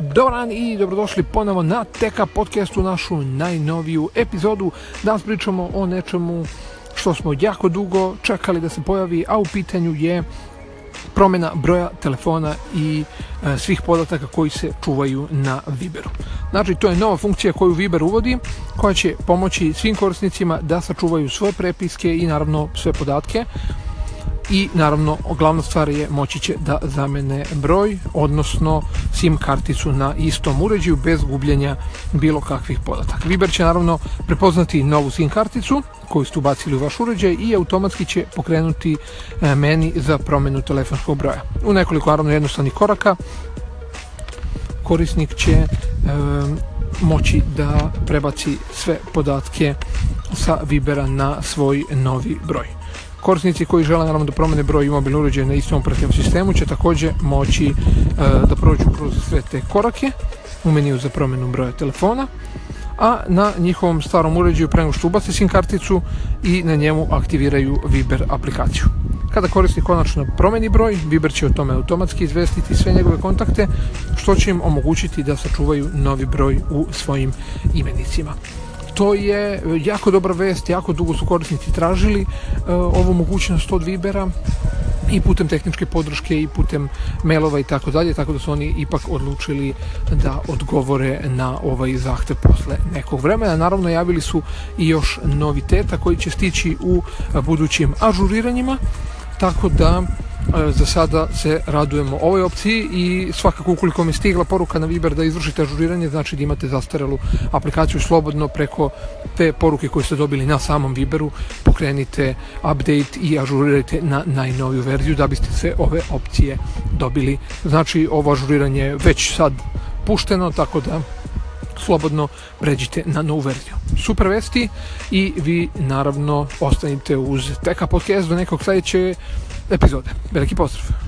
Dobar dan i dobrodošli ponovo na Teka podcastu, našu najnoviju epizodu. Danas pričamo o nečemu što smo jako dugo čekali da se pojavi, a u pitanju je promjena broja telefona i e, svih podataka koji se čuvaju na Viberu. Znači, to je nova funkcija koju Viber uvodi, koja će pomoći svim korisnicima da sačuvaju svoje prepiske i naravno sve podatke i naravno glavna stvar je moći će da zamene broj, odnosno SIM karticu na istom uređaju bez gubljenja bilo kakvih podataka. Viber će naravno prepoznati novu SIM karticu koju ste ubacili u vaš uređaj i automatski će pokrenuti e, meni za promenu telefonskog broja. U nekoliko naravno jednostavnih koraka korisnik će e, moći da prebaci sve podatke sa Vibera na svoj novi broj. Korisnici koji žele naravno da promene broj i mobilne uređaja na istom operativnom sistemu će takođe moći e, da prođu kroz sve te korake u meniju za promenu broja telefona a na njihovom starom uređaju pre što ubace SIM karticu i na njemu aktiviraju Viber aplikaciju. Kada korisnik konačno promeni broj, Viber će o tome automatski izvestiti sve njegove kontakte, što će im omogućiti da sačuvaju novi broj u svojim imenicima to je e, jako dobra vest, jako dugo su korisnici tražili e, ovu mogućnost od Vibera i putem tehničke podrške i putem mailova i tako dalje, tako da su oni ipak odlučili da odgovore na ovaj zahtev posle nekog vremena. Naravno, javili su i još noviteta koji će stići u budućim ažuriranjima, tako da E, za sada se radujemo ovoj opciji i svakako ukoliko mi stigla poruka na Viber da izvršite ažuriranje, znači da imate zastarelu aplikaciju slobodno preko te poruke koje ste dobili na samom Viberu, pokrenite update i ažurirajte na najnoviju verziju da biste sve ove opcije dobili. Znači ovo ažuriranje već sad pušteno, tako da slobodno pređite na novu verziju. Super vesti i vi naravno ostanite uz Teka podcast do nekog sledeće epizode. Veliki pozdrav!